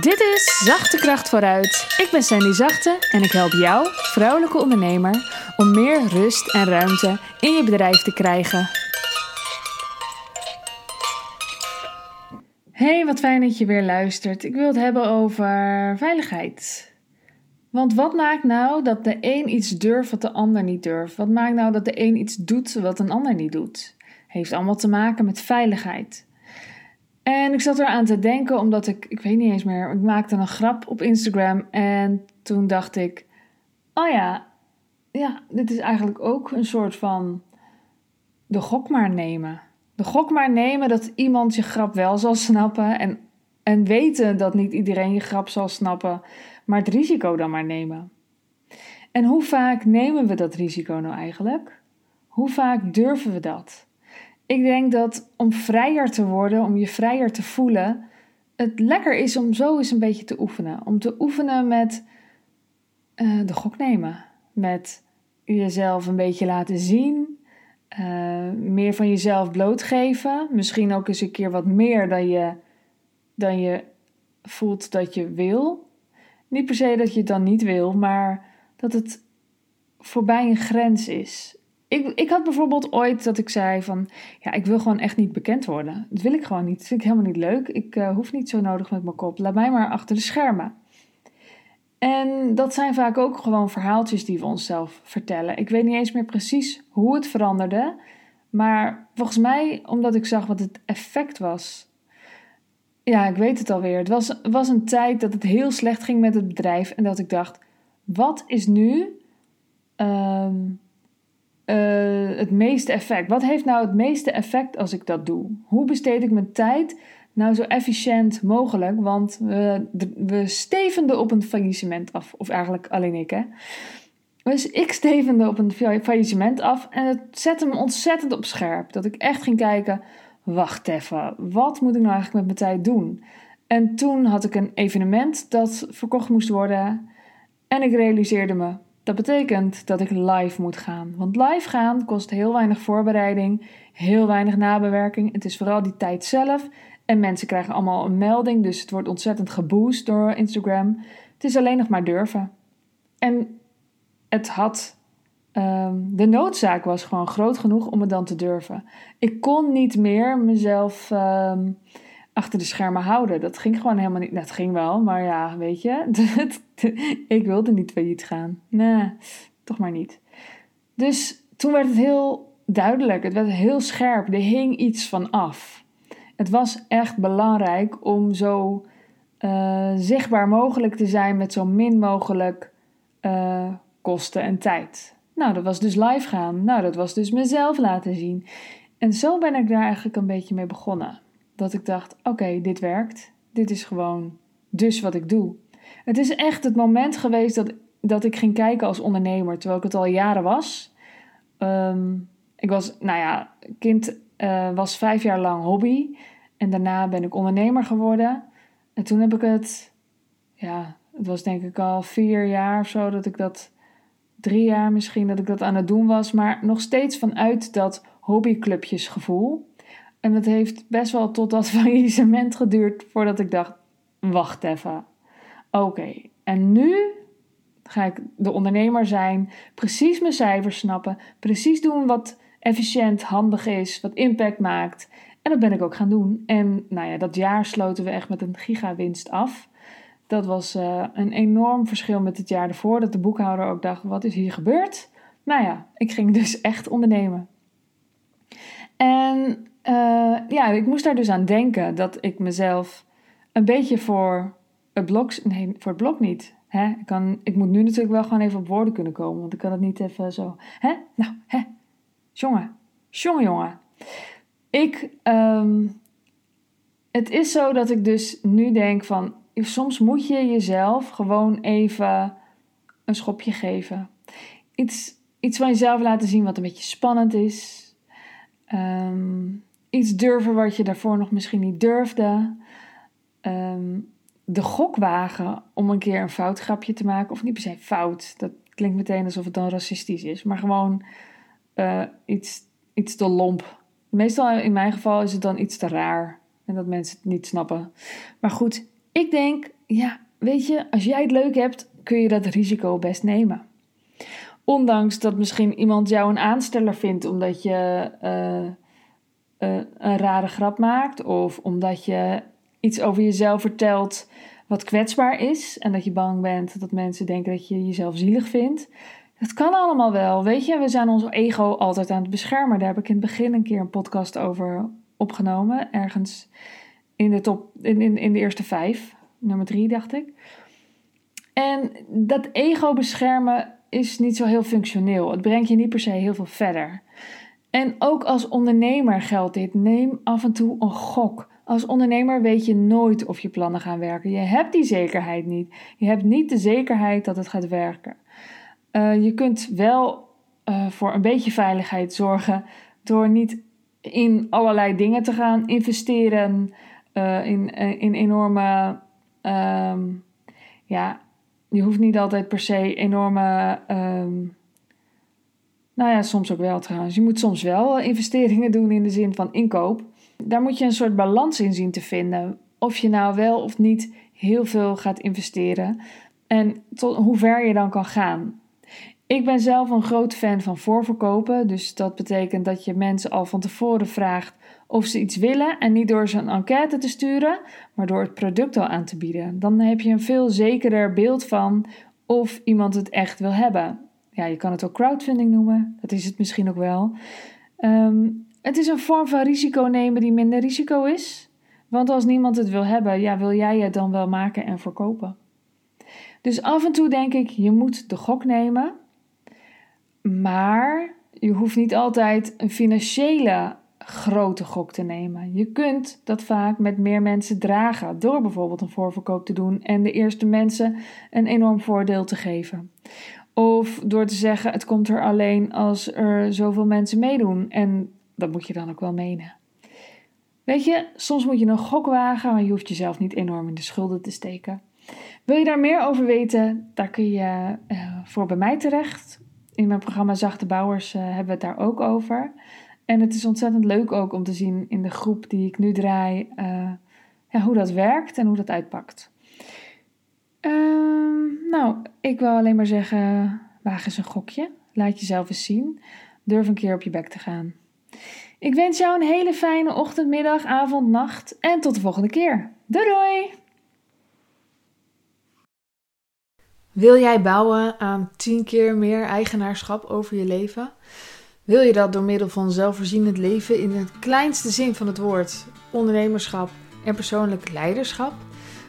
Dit is Zachte Kracht vooruit. Ik ben Sandy Zachte en ik help jou, vrouwelijke ondernemer, om meer rust en ruimte in je bedrijf te krijgen. Hey, wat fijn dat je weer luistert. Ik wil het hebben over veiligheid. Want wat maakt nou dat de een iets durft wat de ander niet durft? Wat maakt nou dat de een iets doet wat een ander niet doet? Heeft allemaal te maken met veiligheid. En ik zat eraan te denken, omdat ik, ik weet niet eens meer, ik maakte een grap op Instagram en toen dacht ik, oh ja, ja, dit is eigenlijk ook een soort van de gok maar nemen. De gok maar nemen dat iemand je grap wel zal snappen en, en weten dat niet iedereen je grap zal snappen, maar het risico dan maar nemen. En hoe vaak nemen we dat risico nou eigenlijk? Hoe vaak durven we dat? Ik denk dat om vrijer te worden, om je vrijer te voelen, het lekker is om zo eens een beetje te oefenen. Om te oefenen met uh, de gok nemen. Met jezelf een beetje laten zien. Uh, meer van jezelf blootgeven. Misschien ook eens een keer wat meer dan je, dan je voelt dat je wil. Niet per se dat je het dan niet wil, maar dat het voorbij een grens is. Ik, ik had bijvoorbeeld ooit dat ik zei van, ja, ik wil gewoon echt niet bekend worden. Dat wil ik gewoon niet. Dat vind ik helemaal niet leuk. Ik uh, hoef niet zo nodig met mijn kop. Laat mij maar achter de schermen. En dat zijn vaak ook gewoon verhaaltjes die we onszelf vertellen. Ik weet niet eens meer precies hoe het veranderde. Maar volgens mij, omdat ik zag wat het effect was. Ja, ik weet het alweer. Het was, was een tijd dat het heel slecht ging met het bedrijf. En dat ik dacht, wat is nu... Uh, het meeste effect? Wat heeft nou het meeste effect als ik dat doe? Hoe besteed ik mijn tijd nou zo efficiënt mogelijk? Want we, we stevenden op een faillissement af. Of eigenlijk alleen ik, hè. Dus ik stevende op een faillissement af en het zette me ontzettend op scherp. Dat ik echt ging kijken, wacht even, wat moet ik nou eigenlijk met mijn tijd doen? En toen had ik een evenement dat verkocht moest worden en ik realiseerde me, dat betekent dat ik live moet gaan. Want live gaan kost heel weinig voorbereiding, heel weinig nabewerking. Het is vooral die tijd zelf. En mensen krijgen allemaal een melding, dus het wordt ontzettend geboost door Instagram. Het is alleen nog maar durven. En het had. Um, de noodzaak was gewoon groot genoeg om het dan te durven. Ik kon niet meer mezelf. Um, achter de schermen houden. Dat ging gewoon helemaal niet. Dat ging wel, maar ja, weet je, ik wilde niet failliet gaan. Nee, toch maar niet. Dus toen werd het heel duidelijk, het werd heel scherp, er hing iets van af. Het was echt belangrijk om zo uh, zichtbaar mogelijk te zijn met zo min mogelijk uh, kosten en tijd. Nou, dat was dus live gaan. Nou, dat was dus mezelf laten zien. En zo ben ik daar eigenlijk een beetje mee begonnen dat ik dacht: oké, dit werkt. Dit is gewoon dus wat ik doe. Het is echt het moment geweest dat, dat ik ging kijken als ondernemer, terwijl ik het al jaren was. Ehm, ik was, nou ja, kind uh, was vijf jaar lang hobby. En daarna ben ik ondernemer geworden. En toen heb ik het, ja, het was denk ik al vier jaar of zo dat ik dat, drie jaar misschien dat ik dat aan het doen was. Maar nog steeds vanuit dat hobbyclubjesgevoel. En het heeft best wel tot dat faillissement geduurd voordat ik dacht: wacht even. Oké, en nu ga ik de ondernemer zijn, precies mijn cijfers snappen, precies doen wat efficiënt, handig is, wat impact maakt. En dat ben ik ook gaan doen. En nou ja, dat jaar sloten we echt met een gigawinst af. Dat was uh, een enorm verschil met het jaar ervoor, dat de boekhouder ook dacht: wat is hier gebeurd? Nou ja, ik ging dus echt ondernemen. En uh, ja, ik moest daar dus aan denken dat ik mezelf een beetje voor het blok, nee, voor het blok niet. Hè? Ik, kan, ik moet nu natuurlijk wel gewoon even op woorden kunnen komen, want ik kan het niet even zo. Hè? Nou, hè? Jongen, jongen, jongen. Ik, um, het is zo dat ik dus nu denk van, soms moet je jezelf gewoon even een schopje geven. Iets, iets van jezelf laten zien wat een beetje spannend is. Um, iets durven wat je daarvoor nog misschien niet durfde. Ehm, de gok wagen om een keer een fout grapje te maken. Of niet per se fout, dat klinkt meteen alsof het dan racistisch is. Maar gewoon uh, iets, iets te lomp. Meestal in mijn geval is het dan iets te raar. En dat mensen het niet snappen. Maar goed, Ik denk, ja, weet je, als jij het leuk hebt, kun je dat risico best nemen. Ondanks dat misschien iemand jou een aansteller vindt omdat je uh, uh, een rare grap maakt of omdat je iets over jezelf vertelt wat kwetsbaar is en dat je bang bent dat mensen denken dat je jezelf zielig vindt. Dat kan allemaal wel. Weet je, we zijn ons ego altijd aan het beschermen. Daar heb ik in het begin een keer een podcast over opgenomen. Ergens in de, top, in, in, in de eerste vijf. Nummer drie, dacht ik. En dat ego beschermen is niet zo heel functioneel. Het brengt je niet per se heel veel verder. En ook als ondernemer geldt dit. Neem af en toe een gok. Als ondernemer weet je nooit of je plannen gaan werken. Je hebt die zekerheid niet. Je hebt niet de zekerheid dat het gaat werken. Uh, je kunt wel uh, voor een beetje veiligheid zorgen door niet in allerlei dingen te gaan investeren. Uh, in, in enorme. Um, ja, je hoeft niet altijd per se enorme. Um, nou ja, soms ook wel trouwens. Je moet soms wel investeringen doen in de zin van inkoop. Daar moet je een soort balans in zien te vinden. Of je nou wel of niet heel veel gaat investeren. En tot hoe ver je dan kan gaan. Ik ben zelf een groot fan van voorverkopen. Dus dat betekent dat je mensen al van tevoren vraagt of ze iets willen. En niet door ze een enquête te sturen, maar door het product al aan te bieden. Dan heb je een veel zekerder beeld van of iemand het echt wil hebben. Ja, je kan het ook crowdfunding noemen. Dat is het misschien ook wel. Um, het is een vorm van risico nemen die minder risico is. Want als niemand het wil hebben, ja, wil jij het dan wel maken en verkopen. Dus af en toe denk ik, je moet de gok nemen. Maar je hoeft niet altijd een financiële grote gok te nemen. Je kunt dat vaak met meer mensen dragen door bijvoorbeeld een voorverkoop te doen en de eerste mensen een enorm voordeel te geven. Of door te zeggen: het komt er alleen als er zoveel mensen meedoen. En dat moet je dan ook wel menen. Weet je, soms moet je een gok wagen, maar je hoeft jezelf niet enorm in de schulden te steken. Wil je daar meer over weten, daar kun je uh, voor bij mij terecht. In mijn programma Zachte Bouwers uh, hebben we het daar ook over. En het is ontzettend leuk ook om te zien in de groep die ik nu draai, uh, ja, hoe dat werkt en hoe dat uitpakt. Nou, ik wil alleen maar zeggen, waag eens een gokje. Laat jezelf eens zien. Durf een keer op je bek te gaan. Ik wens jou een hele fijne ochtend, middag, avond, nacht en tot de volgende keer. Doei doei! Wil jij bouwen aan 10 keer meer eigenaarschap over je leven? Wil je dat door middel van zelfvoorzienend leven in het kleinste zin van het woord, ondernemerschap en persoonlijk leiderschap?